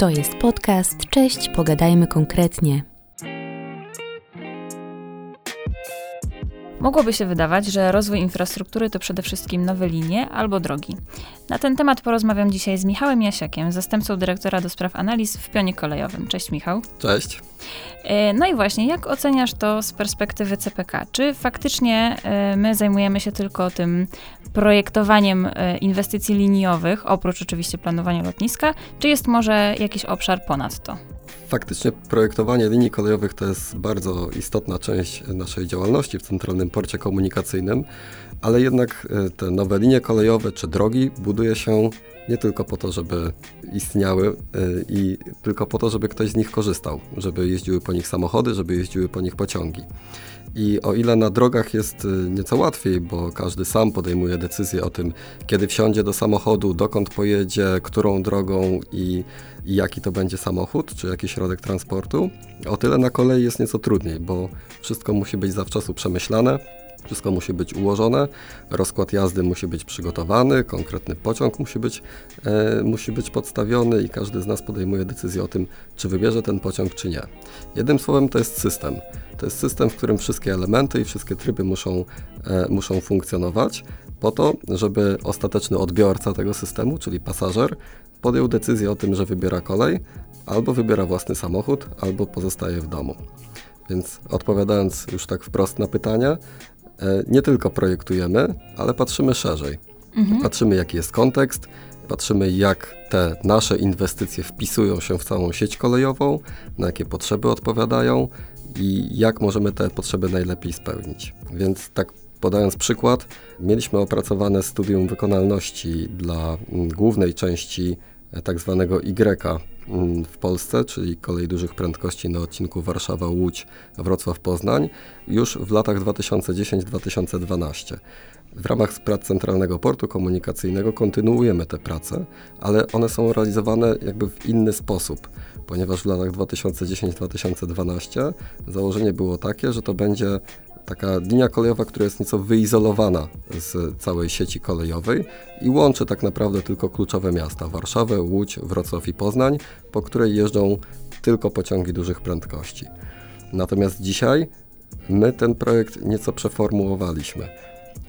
To jest podcast. Cześć, pogadajmy konkretnie. Mogłoby się wydawać, że rozwój infrastruktury to przede wszystkim nowe linie albo drogi. Na ten temat porozmawiam dzisiaj z Michałem Jasiakiem, zastępcą dyrektora do spraw analiz w pionie kolejowym. Cześć Michał. Cześć. E, no i właśnie, jak oceniasz to z perspektywy CPK? Czy faktycznie e, my zajmujemy się tylko tym projektowaniem e, inwestycji liniowych, oprócz oczywiście planowania lotniska, czy jest może jakiś obszar ponad to? Faktycznie projektowanie linii kolejowych to jest bardzo istotna część naszej działalności w Centralnym Porcie Komunikacyjnym, ale jednak te nowe linie kolejowe czy drogi buduje się nie tylko po to, żeby istniały y, i tylko po to, żeby ktoś z nich korzystał, żeby jeździły po nich samochody, żeby jeździły po nich pociągi. I o ile na drogach jest y, nieco łatwiej, bo każdy sam podejmuje decyzję o tym, kiedy wsiądzie do samochodu, dokąd pojedzie, którą drogą i, i jaki to będzie samochód, czy jakiś środek transportu, o tyle na kolei jest nieco trudniej, bo wszystko musi być zawczasu przemyślane, wszystko musi być ułożone, rozkład jazdy musi być przygotowany, konkretny pociąg musi być, e, musi być podstawiony i każdy z nas podejmuje decyzję o tym, czy wybierze ten pociąg, czy nie. Jednym słowem to jest system. To jest system, w którym wszystkie elementy i wszystkie tryby muszą, e, muszą funkcjonować po to, żeby ostateczny odbiorca tego systemu, czyli pasażer, podjął decyzję o tym, że wybiera kolej, albo wybiera własny samochód, albo pozostaje w domu. Więc odpowiadając już tak wprost na pytania, nie tylko projektujemy, ale patrzymy szerzej. Mhm. Patrzymy, jaki jest kontekst, patrzymy, jak te nasze inwestycje wpisują się w całą sieć kolejową, na jakie potrzeby odpowiadają i jak możemy te potrzeby najlepiej spełnić. Więc tak podając przykład, mieliśmy opracowane studium wykonalności dla głównej części e, tak zwanego Y Mm, w Polsce, czyli kolej dużych prędkości na odcinku Warszawa-Łódź, Wrocław-Poznań, już w latach 2010-2012. W ramach prac Centralnego Portu Komunikacyjnego kontynuujemy te prace, ale one są realizowane jakby w inny sposób, ponieważ w latach 2010-2012 założenie było takie, że to będzie taka linia kolejowa, która jest nieco wyizolowana z całej sieci kolejowej i łączy tak naprawdę tylko kluczowe miasta Warszawę, Łódź, Wrocław i Poznań, po której jeżdżą tylko pociągi dużych prędkości. Natomiast dzisiaj my ten projekt nieco przeformułowaliśmy.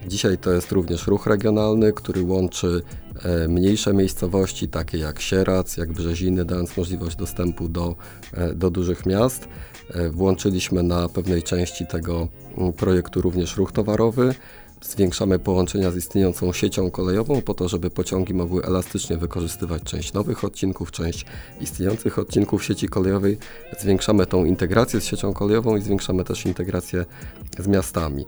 Dzisiaj to jest również ruch regionalny, który łączy e, mniejsze miejscowości, takie jak Sierac, jak Brzeziny, dając możliwość dostępu do, e, do dużych miast. E, włączyliśmy na pewnej części tego mm, projektu również ruch towarowy. Zwiększamy połączenia z istniejącą siecią kolejową po to, żeby pociągi mogły elastycznie wykorzystywać część nowych odcinków, część istniejących odcinków sieci kolejowej. Zwiększamy tą integrację z siecią kolejową i zwiększamy też integrację z miastami.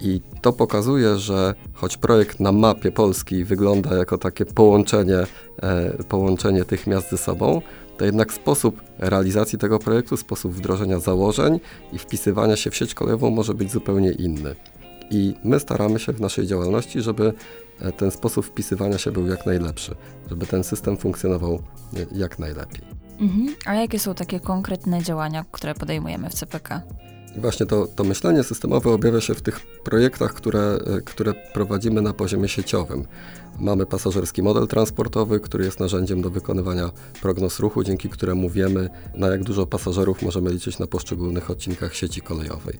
I to pokazuje, że choć projekt na mapie Polski wygląda jako takie połączenie, e, połączenie tych miast ze sobą, to jednak sposób realizacji tego projektu, sposób wdrożenia założeń i wpisywania się w sieć kolejową może być zupełnie inny. I my staramy się w naszej działalności, żeby e, ten sposób wpisywania się był jak najlepszy, żeby ten system funkcjonował jak najlepiej. Mhm. A jakie są takie konkretne działania, które podejmujemy w CPK? I właśnie to, to myślenie systemowe objawia się w tych projektach, które, e, które prowadzimy na poziomie sieciowym. Mamy pasażerski model transportowy, który jest narzędziem do wykonywania prognoz ruchu, dzięki któremu wiemy, na jak dużo pasażerów możemy liczyć na poszczególnych odcinkach sieci kolejowej.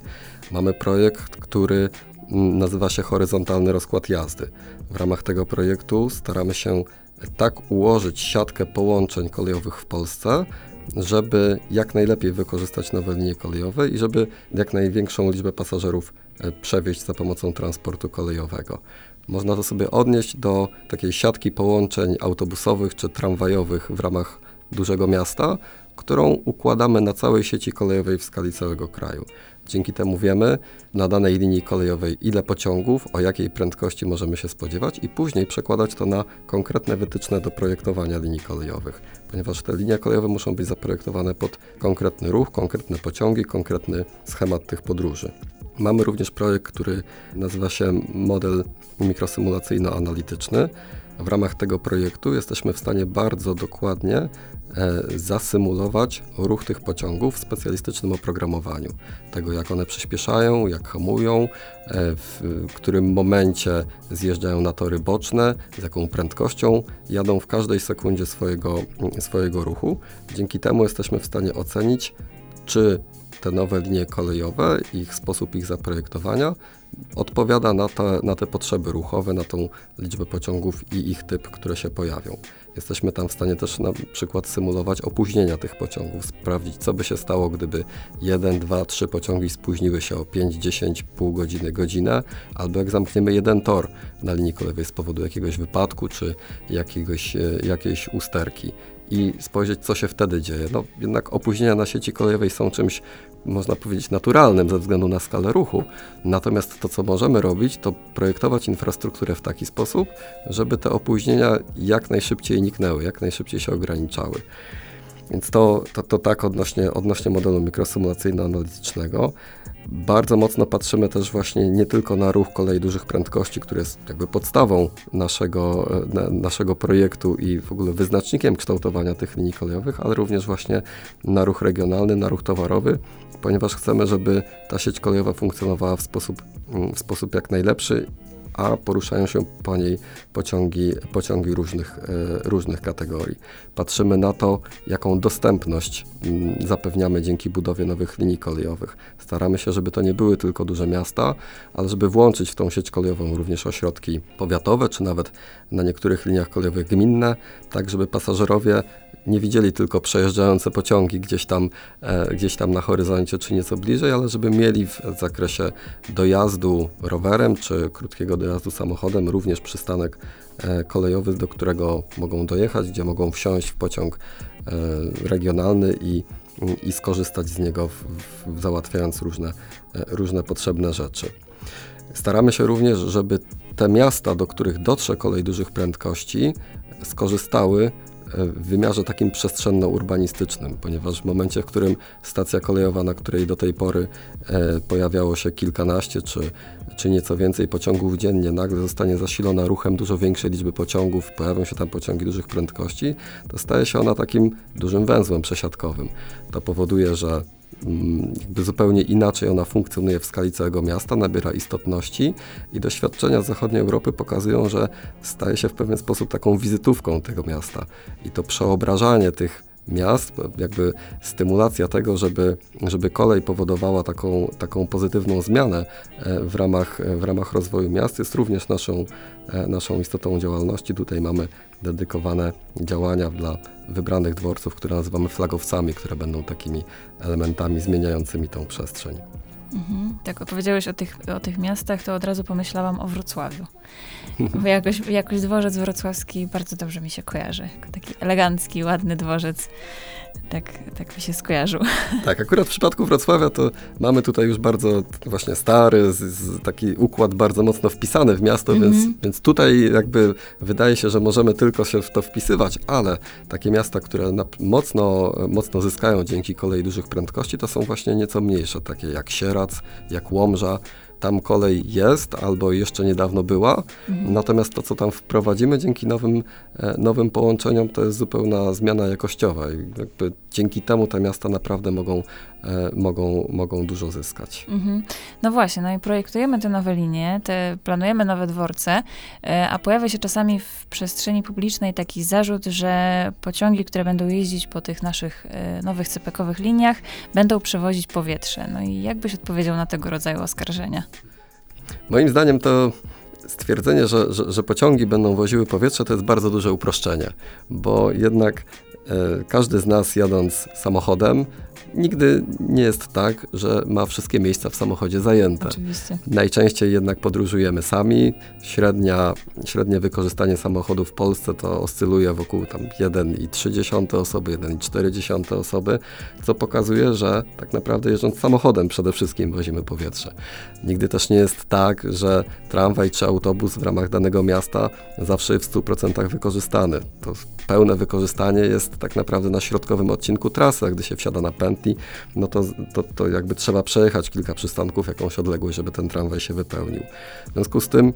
Mamy projekt, który mm, nazywa się Horyzontalny Rozkład Jazdy. W ramach tego projektu staramy się tak ułożyć siatkę połączeń kolejowych w Polsce, żeby jak najlepiej wykorzystać nowe linie kolejowe i żeby jak największą liczbę pasażerów e, przewieźć za pomocą transportu kolejowego. Można to sobie odnieść do takiej siatki połączeń autobusowych czy tramwajowych w ramach dużego miasta, którą układamy na całej sieci kolejowej w skali całego kraju. Dzięki temu wiemy na danej linii kolejowej, ile pociągów, o jakiej prędkości możemy się spodziewać, i później przekładać to na konkretne wytyczne do projektowania linii kolejowych, ponieważ te linie kolejowe muszą być zaprojektowane pod konkretny ruch, konkretne pociągi, konkretny schemat tych podróży. Mamy również projekt, który nazywa się model mikrosymulacyjno-analityczny. W ramach tego projektu jesteśmy w stanie bardzo dokładnie zasymulować ruch tych pociągów w specjalistycznym oprogramowaniu. Tego, jak one przyspieszają, jak hamują, e, w którym momencie zjeżdżają na tory boczne, z jaką prędkością jadą w każdej sekundzie swojego, swojego ruchu. Dzięki temu jesteśmy w stanie ocenić, czy te nowe linie kolejowe, ich sposób ich zaprojektowania odpowiada na te, na te potrzeby ruchowe, na tą liczbę pociągów i ich typ, które się pojawią. Jesteśmy tam w stanie też na przykład symulować opóźnienia tych pociągów, sprawdzić, co by się stało, gdyby 1, 2, 3 pociągi spóźniły się o 5, 10, pół godziny, godzinę, albo jak zamkniemy jeden tor na linii kolejowej z powodu jakiegoś wypadku czy jakiegoś, e, jakiejś usterki i spojrzeć, co się wtedy dzieje. No, jednak opóźnienia na sieci kolejowej są czymś, można powiedzieć, naturalnym ze względu na skalę ruchu. Natomiast to, co możemy robić, to projektować infrastrukturę w taki sposób, żeby te opóźnienia jak najszybciej niknęły, jak najszybciej się ograniczały. Więc to, to, to tak odnośnie, odnośnie modelu mikrosymulacyjno-analitycznego. Bardzo mocno patrzymy też właśnie nie tylko na ruch kolei dużych prędkości, który jest jakby podstawą naszego, na, naszego projektu i w ogóle wyznacznikiem kształtowania tych linii kolejowych, ale również właśnie na ruch regionalny, na ruch towarowy, ponieważ chcemy, żeby ta sieć kolejowa funkcjonowała w sposób, w sposób jak najlepszy a poruszają się po niej pociągi, pociągi różnych, e, różnych kategorii. Patrzymy na to, jaką dostępność mm, zapewniamy dzięki budowie nowych linii kolejowych. Staramy się, żeby to nie były tylko duże miasta, ale żeby włączyć w tą sieć kolejową również ośrodki powiatowe, czy nawet na niektórych liniach kolejowych gminne, tak żeby pasażerowie nie widzieli tylko przejeżdżające pociągi gdzieś tam, e, gdzieś tam na horyzoncie czy nieco bliżej, ale żeby mieli w zakresie dojazdu rowerem czy krótkiego dojazdu samochodem również przystanek e, kolejowy, do którego mogą dojechać, gdzie mogą wsiąść w pociąg e, regionalny i, i skorzystać z niego, w, w, załatwiając różne, e, różne potrzebne rzeczy. Staramy się również, żeby te miasta, do których dotrze kolej dużych prędkości, skorzystały w wymiarze takim przestrzenno-urbanistycznym, ponieważ w momencie, w którym stacja kolejowa, na której do tej pory e, pojawiało się kilkanaście czy, czy nieco więcej pociągów dziennie, nagle zostanie zasilona ruchem dużo większej liczby pociągów, pojawią się tam pociągi dużych prędkości, to staje się ona takim dużym węzłem przesiadkowym. To powoduje, że jakby zupełnie inaczej ona funkcjonuje w skali całego miasta, nabiera istotności i doświadczenia zachodniej Europy pokazują, że staje się w pewien sposób taką wizytówką tego miasta. I to przeobrażanie tych miast, jakby stymulacja tego, żeby, żeby kolej powodowała taką, taką pozytywną zmianę e, w ramach, w ramach rozwoju miast jest również naszą, e, naszą istotą działalności. Tutaj mamy dedykowane działania dla wybranych dworców, które nazywamy flagowcami, które będą takimi elementami zmieniającymi tą przestrzeń. Mhm. Opowiedziałeś o tych, o tych miastach, to od razu pomyślałam o Wrocławiu. Bo jakoś, jakoś dworzec wrocławski bardzo dobrze mi się kojarzy. Taki elegancki, ładny dworzec. Tak, tak mi się skojarzył. Tak, akurat w przypadku Wrocławia to mamy tutaj już bardzo właśnie stary, z, z taki układ bardzo mocno wpisany w miasto, mm -hmm. więc, więc tutaj jakby wydaje się, że możemy tylko się w to wpisywać, ale takie miasta, które mocno, mocno zyskają dzięki kolei dużych prędkości, to są właśnie nieco mniejsze, takie jak Sierac, jak Łomża, tam kolej jest albo jeszcze niedawno była, mhm. natomiast to, co tam wprowadzimy dzięki nowym, e, nowym połączeniom, to jest zupełna zmiana jakościowa i jakby dzięki temu te miasta naprawdę mogą, mogą, mogą dużo zyskać. Mhm. No właśnie, no i projektujemy te nowe linie, te, planujemy nowe dworce, e, a pojawia się czasami w przestrzeni publicznej taki zarzut, że pociągi, które będą jeździć po tych naszych nowych cypekowych liniach, będą przewozić powietrze. No i jak byś odpowiedział na tego rodzaju oskarżenia? Moim zdaniem to stwierdzenie, że, że, że, pociągi będą woziły powietrze, to jest bardzo duże uproszczenie, bo jednak e, każdy z nas jadąc samochodem nigdy nie jest tak, że ma wszystkie miejsca w samochodzie zajęte. Oczywiście. Najczęściej jednak podróżujemy sami. Średnia, średnie wykorzystanie samochodu w Polsce to oscyluje wokół tam 1,3 osoby, 1,4 osoby, co pokazuje, że tak naprawdę jeżdżąc samochodem przede wszystkim wozimy powietrze. Nigdy też nie jest tak, że tramwaj czy autobus w ramach danego miasta zawsze w 100% wykorzystany. To pełne wykorzystanie jest tak naprawdę na środkowym odcinku trasy, gdy się wsiada na no to, to, to jakby trzeba przejechać kilka przystanków, jakąś odległość, żeby ten tramwaj się wypełnił. W związku z tym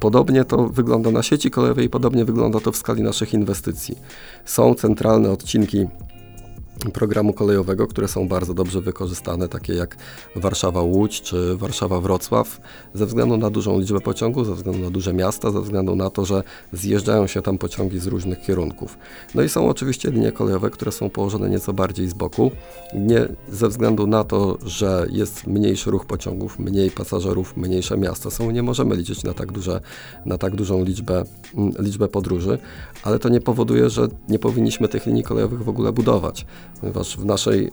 podobnie to wygląda na sieci kolejowej podobnie wygląda to w skali naszych inwestycji. Są centralne odcinki programu kolejowego, które są bardzo dobrze wykorzystane, takie jak Warszawa-Łódź czy Warszawa-Wrocław, ze względu na dużą liczbę pociągów, ze względu na duże miasta, ze względu na to, że zjeżdżają się tam pociągi z różnych kierunków. No i są oczywiście linie kolejowe, które są położone nieco bardziej z boku, nie ze względu na to, że jest mniejszy ruch pociągów, mniej pasażerów, mniejsze miasta są, nie możemy liczyć na tak, duże, na tak dużą liczbę, mm, liczbę podróży, ale to nie powoduje, że nie powinniśmy tych linii kolejowych w ogóle budować ponieważ w naszej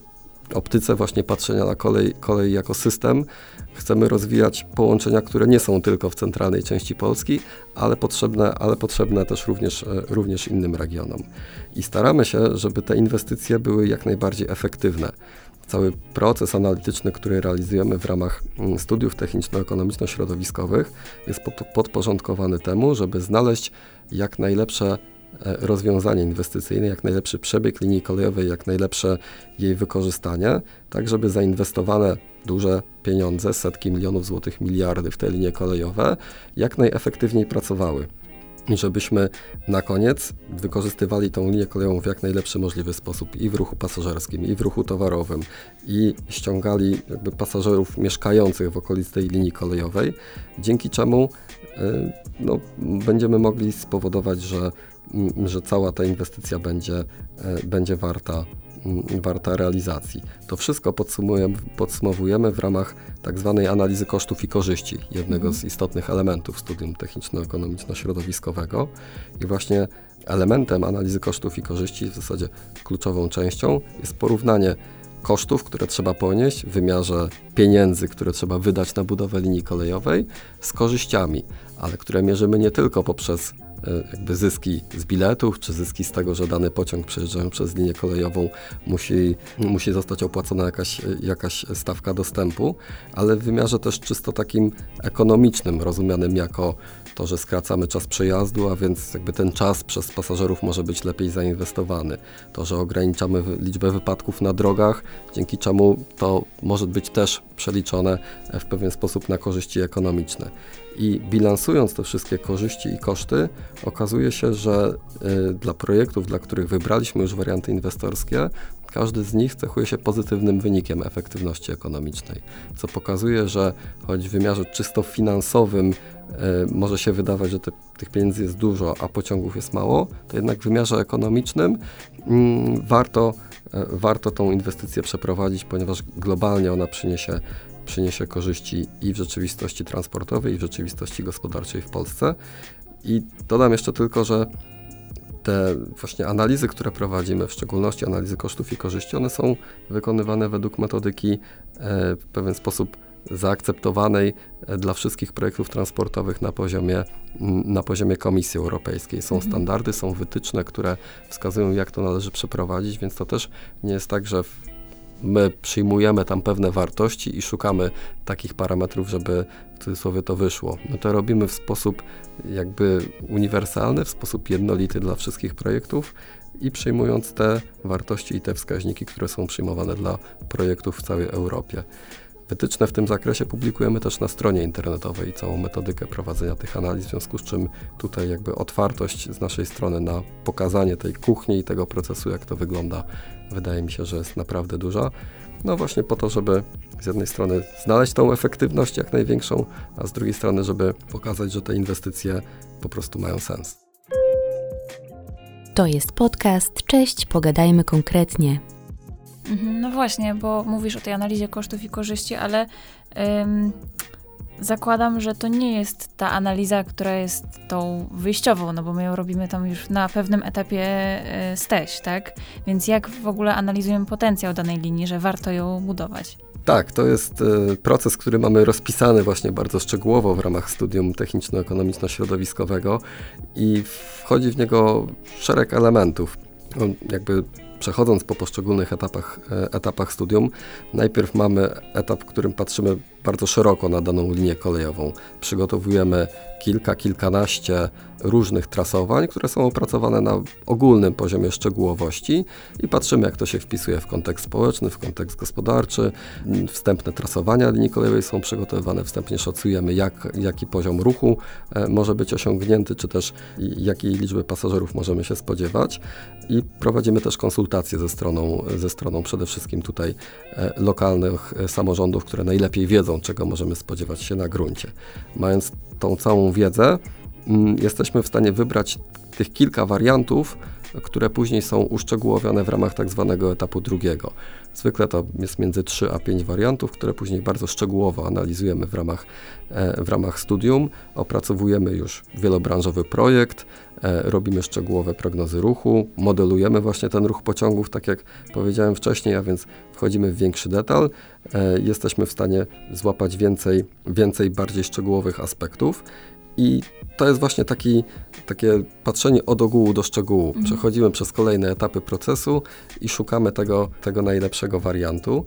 optyce właśnie patrzenia na kolej, kolej jako system chcemy rozwijać połączenia, które nie są tylko w centralnej części Polski, ale potrzebne, ale potrzebne też również, e, również innym regionom. I staramy się, żeby te inwestycje były jak najbardziej efektywne. Cały proces analityczny, który realizujemy w ramach mm, studiów techniczno-ekonomiczno-środowiskowych jest podporządkowany temu, żeby znaleźć jak najlepsze rozwiązanie inwestycyjne, jak najlepszy przebieg linii kolejowej, jak najlepsze jej wykorzystanie, tak żeby zainwestowane duże pieniądze, setki milionów złotych, miliardy w te linie kolejowe, jak najefektywniej pracowały. I żebyśmy na koniec wykorzystywali tą linię kolejową w jak najlepszy możliwy sposób i w ruchu pasażerskim, i w ruchu towarowym, i ściągali jakby pasażerów mieszkających w okolicy tej linii kolejowej, dzięki czemu y, no, będziemy mogli spowodować, że że cała ta inwestycja będzie, e, będzie warta, warta realizacji. To wszystko podsumowujemy, w ramach tak zwanej analizy kosztów i korzyści, jednego z mhm. istotnych elementów studium techniczno-ekonomiczno-środowiskowego. I właśnie elementem analizy kosztów i korzyści, w zasadzie kluczową częścią, jest porównanie kosztów, które trzeba ponieść w wymiarze pieniędzy, które trzeba wydać na budowę linii kolejowej, z korzyściami, ale które mierzymy nie tylko poprzez jakby zyski z biletów, czy zyski z tego, że dany pociąg przejeżdżając przez linię kolejową musi, musi zostać opłacona jakaś, jakaś stawka dostępu, ale w wymiarze też czysto takim ekonomicznym, rozumianym jako to, że skracamy czas przejazdu, a więc jakby ten czas przez pasażerów może być lepiej zainwestowany. To, że ograniczamy liczbę wypadków na drogach, dzięki czemu to może być też przeliczone w pewien sposób na korzyści ekonomiczne. I bilansując te wszystkie korzyści i koszty, okazuje się, że y, dla projektów, dla których wybraliśmy już warianty inwestorskie, każdy z nich cechuje się pozytywnym wynikiem efektywności ekonomicznej, co pokazuje, że choć w wymiarze czysto finansowym y, może się wydawać, że te, tych pieniędzy jest dużo, a pociągów jest mało, to jednak w wymiarze ekonomicznym y, warto, y, warto tą inwestycję przeprowadzić, ponieważ globalnie ona przyniesie przyniesie korzyści i w rzeczywistości transportowej, i w rzeczywistości gospodarczej w Polsce. I dodam jeszcze tylko, że te właśnie analizy, które prowadzimy, w szczególności analizy kosztów i korzyści, one są wykonywane według metodyki e, w pewien sposób zaakceptowanej e, dla wszystkich projektów transportowych na poziomie, na poziomie Komisji Europejskiej. Są mhm. standardy, są wytyczne, które wskazują, jak to należy przeprowadzić, więc to też nie jest tak, że my przyjmujemy tam pewne wartości i szukamy takich parametrów, żeby w cudzysłowie to wyszło. My to robimy w sposób jakby uniwersalny, w sposób jednolity dla wszystkich projektów i przyjmując te wartości i te wskaźniki, które są przyjmowane dla projektów w całej Europie. Wytyczne w tym zakresie publikujemy też na stronie internetowej całą metodykę prowadzenia tych analiz, w związku z czym tutaj jakby otwartość z naszej strony na pokazanie tej kuchni i tego procesu, jak to wygląda, wydaje mi się, że jest naprawdę duża. No właśnie po to, żeby z jednej strony znaleźć tą efektywność jak największą, a z drugiej strony, żeby pokazać, że te inwestycje po prostu mają sens. To jest podcast. Cześć, pogadajmy konkretnie. Mhm, no właśnie, bo mówisz o tej analizie kosztów i korzyści, ale ym, zakładam, że to nie jest ta analiza, która jest tą wyjściową, no bo my ją robimy tam już na pewnym etapie y, steś, tak? Więc jak w ogóle analizujemy potencjał danej linii, że warto ją budować? Tak, to jest y, proces, który mamy rozpisany właśnie bardzo szczegółowo w ramach studium techniczno-ekonomiczno-środowiskowego i wchodzi w niego szereg elementów. On jakby przechodząc po poszczególnych etapach, e, etapach studium, najpierw mamy etap, w którym patrzymy bardzo szeroko na daną linię kolejową. Przygotowujemy kilka, kilkanaście różnych trasowań, które są opracowane na ogólnym poziomie szczegółowości i patrzymy, jak to się wpisuje w kontekst społeczny, w kontekst gospodarczy. Wstępne trasowania linii kolejowej są przygotowywane, wstępnie szacujemy, jak, jaki poziom ruchu e, może być osiągnięty, czy też jakiej liczby pasażerów możemy się spodziewać i prowadzimy też konsultacje ze stroną, ze stroną przede wszystkim tutaj e, lokalnych e, samorządów, które najlepiej wiedzą, czego możemy spodziewać się na gruncie. Mając tą całą wiedzę, mm, jesteśmy w stanie wybrać tych kilka wariantów, które później są uszczegółowione w ramach tak zwanego etapu drugiego. Zwykle to jest między 3 a 5 wariantów, które później bardzo szczegółowo analizujemy w ramach, e, w ramach studium. Opracowujemy już wielobranżowy projekt, e, robimy szczegółowe prognozy ruchu, modelujemy właśnie ten ruch pociągów, tak jak powiedziałem wcześniej, a więc wchodzimy w większy detal. E, jesteśmy w stanie złapać więcej, więcej bardziej szczegółowych aspektów i to jest właśnie taki, takie patrzenie od ogółu do szczegółu. Mhm. Przechodzimy przez kolejne etapy procesu i szukamy tego, tego najlepszego wariantu.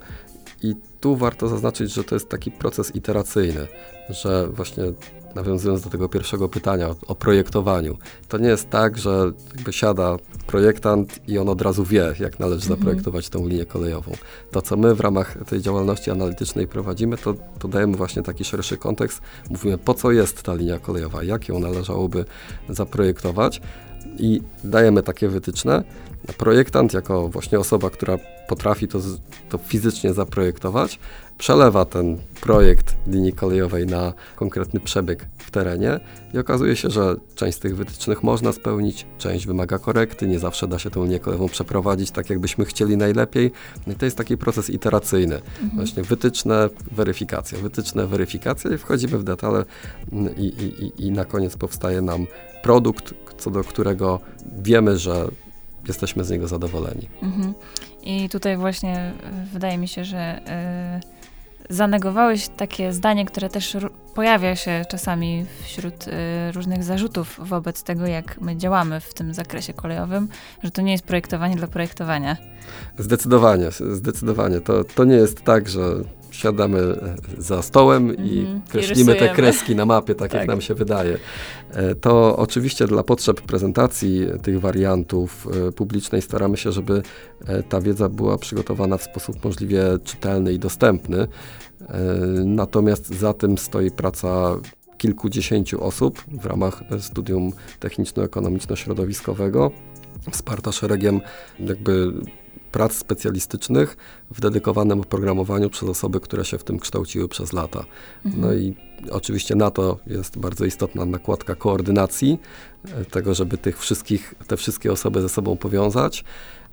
I tu warto zaznaczyć, że to jest taki proces iteracyjny, że właśnie nawiązując do tego pierwszego pytania o, o, projektowaniu, to nie jest tak, że jakby siada projektant i on od razu wie, jak należy mhm. zaprojektować tą linię kolejową. To, co my w ramach tej działalności analitycznej prowadzimy, to, to dajemy właśnie taki szerszy kontekst. Mówimy, po co jest ta linia kolejowa, jak ją należałoby zaprojektować i dajemy takie wytyczne. Projektant, jako właśnie osoba, która potrafi to, to fizycznie zaprojektować, przelewa ten projekt linii kolejowej na konkretny przebieg w terenie i okazuje się, że część z tych wytycznych można spełnić, część wymaga korekty, nie zawsze da się tą linię kolejową przeprowadzić tak, jakbyśmy chcieli najlepiej. No I to jest taki proces iteracyjny. Mhm. Właśnie wytyczne, weryfikacja, wytyczne, weryfikacja i wchodzimy w detale mm, i, i, i na koniec powstaje nam produkt, co do którego wiemy, że jesteśmy z niego zadowoleni. Mhm. I tutaj właśnie e, wydaje mi się, że y, zanegowałeś takie zdanie, które też pojawia się czasami wśród y, różnych zarzutów wobec tego, jak my działamy w tym zakresie kolejowym, że to nie jest projektowanie dla projektowania. Zdecydowanie, zdecydowanie. To, to nie jest tak, że siadamy za stołem i mm, kreślimy te kreski na mapie, tak, tak, jak nam się wydaje. E, to oczywiście dla potrzeb prezentacji tych wariantów e, publicznej staramy się, żeby e, ta wiedza była przygotowana w sposób możliwie czytelny i dostępny. Natomiast za tym stoi praca kilkudziesięciu osób w ramach studium techniczno-ekonomiczno-środowiskowego, wsparta szeregiem jakby prac specjalistycznych w dedykowanym oprogramowaniu przez osoby, które się w tym kształciły przez lata. Mhm. No i oczywiście na to jest bardzo istotna nakładka koordynacji, e, tego, żeby tych wszystkich, te wszystkie osoby ze sobą powiązać.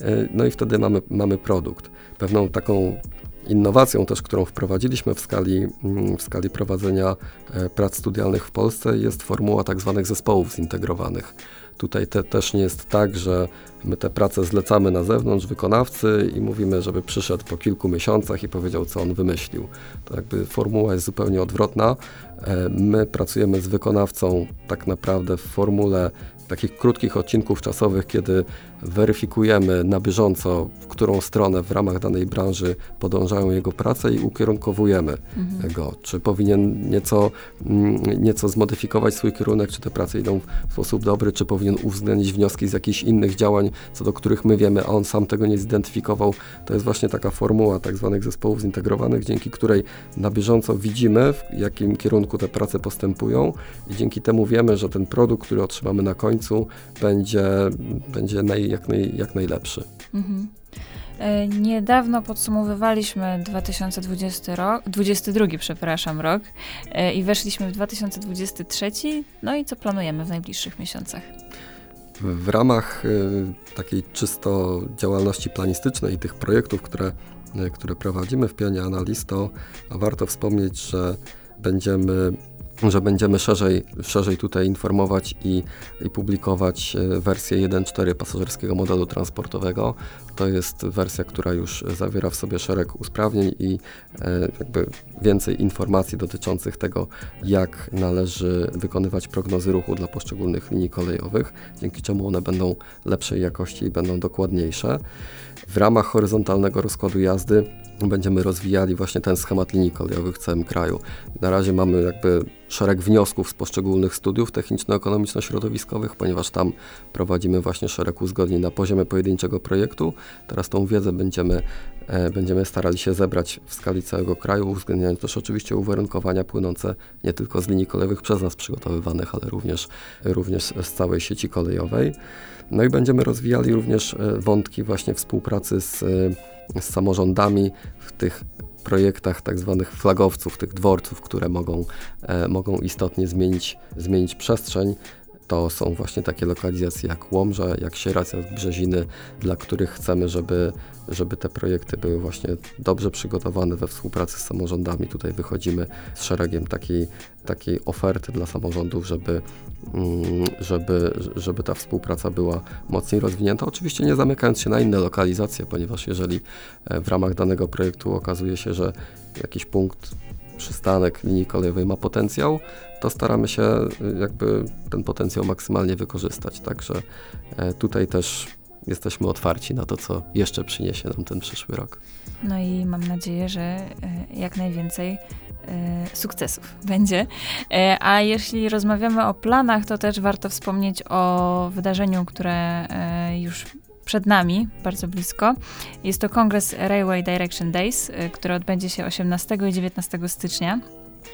E, no i wtedy mamy, mamy produkt. Pewną taką innowacją też, którą wprowadziliśmy w skali, mm, w skali prowadzenia e, prac studialnych w Polsce jest formuła tak zwanych zespołów zintegrowanych. Tutaj te, też nie jest tak, że my te prace zlecamy na zewnątrz wykonawcy i mówimy, żeby przyszedł po kilku miesiącach i powiedział, co on wymyślił. To jakby formuła jest zupełnie odwrotna. E, my pracujemy z wykonawcą tak naprawdę w formule takich krótkich odcinków czasowych, kiedy weryfikujemy na bieżąco, w którą stronę w ramach danej branży podążają jego prace i ukierunkowujemy mhm. go. Czy powinien nieco, mm, nieco zmodyfikować swój kierunek, czy te prace idą w sposób dobry, czy powinien uwzględnić wnioski z jakichś innych działań, co do których my wiemy, a on sam tego nie zidentyfikował. To jest właśnie taka formuła tak zwanych zespołów zintegrowanych, dzięki której na bieżąco widzimy, w jakim kierunku te prace postępują i dzięki temu wiemy, że ten produkt, który otrzymamy na końcu, będzie, będzie naj, jak, naj, jak najlepszy. Mhm. E, niedawno podsumowywaliśmy 2020 rok, 22, przepraszam, rok e, i weszliśmy w 2023. No i co planujemy w najbliższych miesiącach? W ramach y, takiej czysto działalności planistycznej i tych projektów, które, które prowadzimy w Pionie Analisto, warto wspomnieć, że będziemy że będziemy szerzej, szerzej tutaj informować i, i publikować e, wersję 1.4 pasażerskiego modelu transportowego. To jest wersja, która już zawiera w sobie szereg usprawnień i e, jakby więcej informacji dotyczących tego, jak należy wykonywać prognozy ruchu dla poszczególnych linii kolejowych, dzięki czemu one będą lepszej jakości i będą dokładniejsze. W ramach horyzontalnego rozkładu jazdy będziemy rozwijali właśnie ten schemat linii kolejowych w całym kraju. Na razie mamy jakby szereg wniosków z poszczególnych studiów techniczno-ekonomiczno-środowiskowych, ponieważ tam prowadzimy właśnie szereg uzgodnień na poziomie pojedynczego projektu. Teraz tą wiedzę będziemy, e, będziemy starali się zebrać w skali całego kraju, uwzględniając też oczywiście uwarunkowania płynące nie tylko z linii kolejowych przez nas przygotowywanych, ale również, również z całej sieci kolejowej. No i będziemy rozwijali również e, wątki właśnie współpracy z, e, z samorządami w tych projektach tak zwanych flagowców, tych dworców, które mogą, e, mogą istotnie zmienić, zmienić przestrzeń to są właśnie takie lokalizacje jak Łomża, jak Sieradz, jak Brzeziny, dla których chcemy, żeby, żeby te projekty były właśnie dobrze przygotowane we współpracy z samorządami. Tutaj wychodzimy z szeregiem takiej, takiej oferty dla samorządów, żeby, mm, żeby, żeby ta współpraca była mocniej rozwinięta. Oczywiście nie zamykając się na inne lokalizacje, ponieważ jeżeli e, w ramach danego projektu okazuje się, że jakiś punkt przystanek linii kolejowej ma potencjał, to staramy się y, jakby ten potencjał maksymalnie wykorzystać. Także e, tutaj też jesteśmy otwarci na to, co jeszcze przyniesie nam ten przyszły rok. No i mam nadzieję, że e, jak najwięcej e, sukcesów będzie. A jeśli rozmawiamy o planach, to też warto wspomnieć o wydarzeniu, które już przed nami, bardzo blisko. Jest to kongres Railway Direction Days, y, który odbędzie się 18 i 19 stycznia.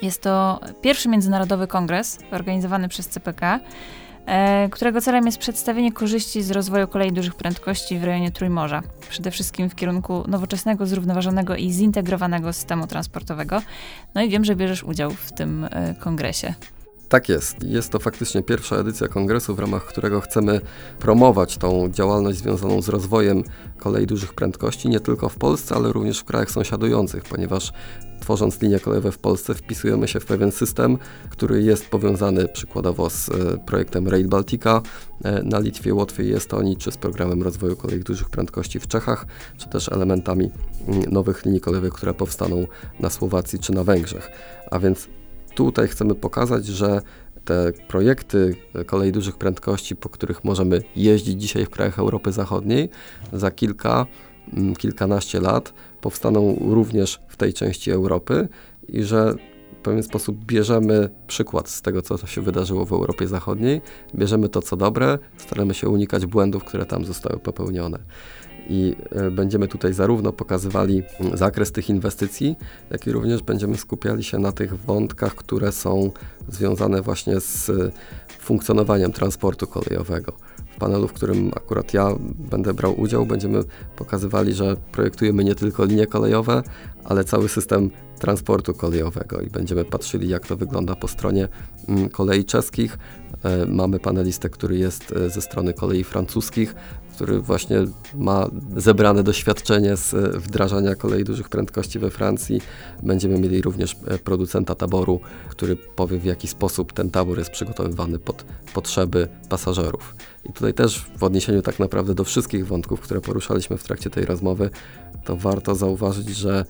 Jest to pierwszy międzynarodowy kongres organizowany przez CPK, e, którego celem jest przedstawienie korzyści z rozwoju kolei dużych prędkości w rejonie Trójmorza. Przede wszystkim w kierunku nowoczesnego, zrównoważonego i zintegrowanego systemu transportowego. No i wiem, że bierzesz udział w tym e, kongresie. Tak jest. Jest to faktycznie pierwsza edycja kongresu, w ramach którego chcemy promować tą działalność związaną z rozwojem kolei dużych prędkości, nie tylko w Polsce, ale również w krajach sąsiadujących, ponieważ tworząc linie kolejowe w Polsce wpisujemy się w pewien system, który jest powiązany przykładowo z e, projektem Rail Baltica e, na Litwie, Łotwie i Estonii, czy z programem rozwoju kolei dużych prędkości w Czechach, czy też elementami mm, nowych linii kolejowych, które powstaną na Słowacji czy na Węgrzech. A więc tutaj chcemy pokazać, że te projekty kolei dużych prędkości, po których możemy jeździć dzisiaj w krajach Europy Zachodniej, za kilka, mm, kilkanaście lat powstaną również w tej części Europy i że w pewien sposób bierzemy przykład z tego, co się wydarzyło w Europie Zachodniej, bierzemy to, co dobre, staramy się unikać błędów, które tam zostały popełnione i e, będziemy tutaj zarówno pokazywali zakres tych inwestycji, jak i również będziemy skupiali się na tych wątkach, które są związane właśnie z funkcjonowaniem transportu kolejowego. W panelu, w którym akurat ja będę brał udział, będziemy pokazywali, że projektujemy nie tylko linie kolejowe, ale cały system transportu kolejowego i będziemy patrzyli, jak to wygląda po stronie mm, kolei czeskich. E, mamy panelistę, który jest e, ze strony kolei francuskich, który właśnie ma zebrane doświadczenie z e, wdrażania kolei dużych prędkości we Francji. Będziemy mieli również producenta taboru, który powie w jaki sposób ten tabor jest przygotowywany pod potrzeby pasażerów. I tutaj też w odniesieniu tak naprawdę do wszystkich wątków, które poruszaliśmy w trakcie tej rozmowy, to warto zauważyć, że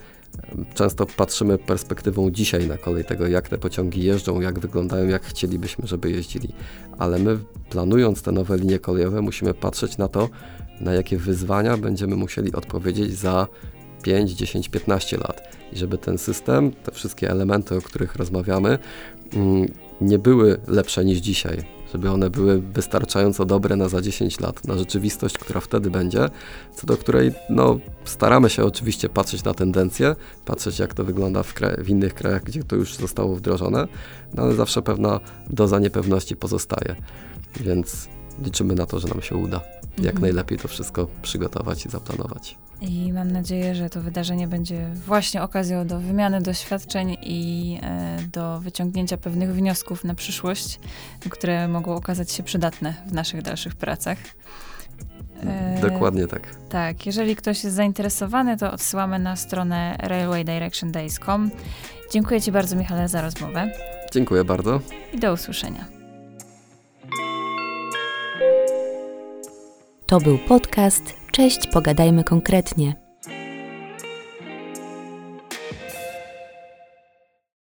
Często patrzymy perspektywą dzisiaj na kolej tego, jak te pociągi jeżdżą, jak wyglądają, jak chcielibyśmy, żeby jeździli. Ale my, planując te nowe linie kolejowe, musimy patrzeć na to, na jakie wyzwania będziemy musieli odpowiedzieć za 5, 10, 15 lat. I żeby ten system, te wszystkie elementy, o których rozmawiamy, mm, nie były lepsze niż dzisiaj żeby one były wystarczająco dobre na za 10 lat, na rzeczywistość, która wtedy będzie, co do której no, staramy się oczywiście patrzeć na tendencje, patrzeć jak to wygląda w, w innych krajach, gdzie to już zostało wdrożone, no, ale zawsze pewna doza niepewności pozostaje, więc liczymy na to, że nam się uda jak mhm. najlepiej to wszystko przygotować i zaplanować. I mam nadzieję, że to wydarzenie będzie właśnie okazją do wymiany doświadczeń i e, do wyciągnięcia pewnych wniosków na przyszłość, które mogą okazać się przydatne w naszych dalszych pracach. E, Dokładnie tak. Tak, jeżeli ktoś jest zainteresowany, to odsyłamy na stronę railwaydirectiondays.com. Dziękuję Ci bardzo, Michale, za rozmowę. Dziękuję bardzo. I do usłyszenia. To był podcast Cześć, pogadajmy konkretnie.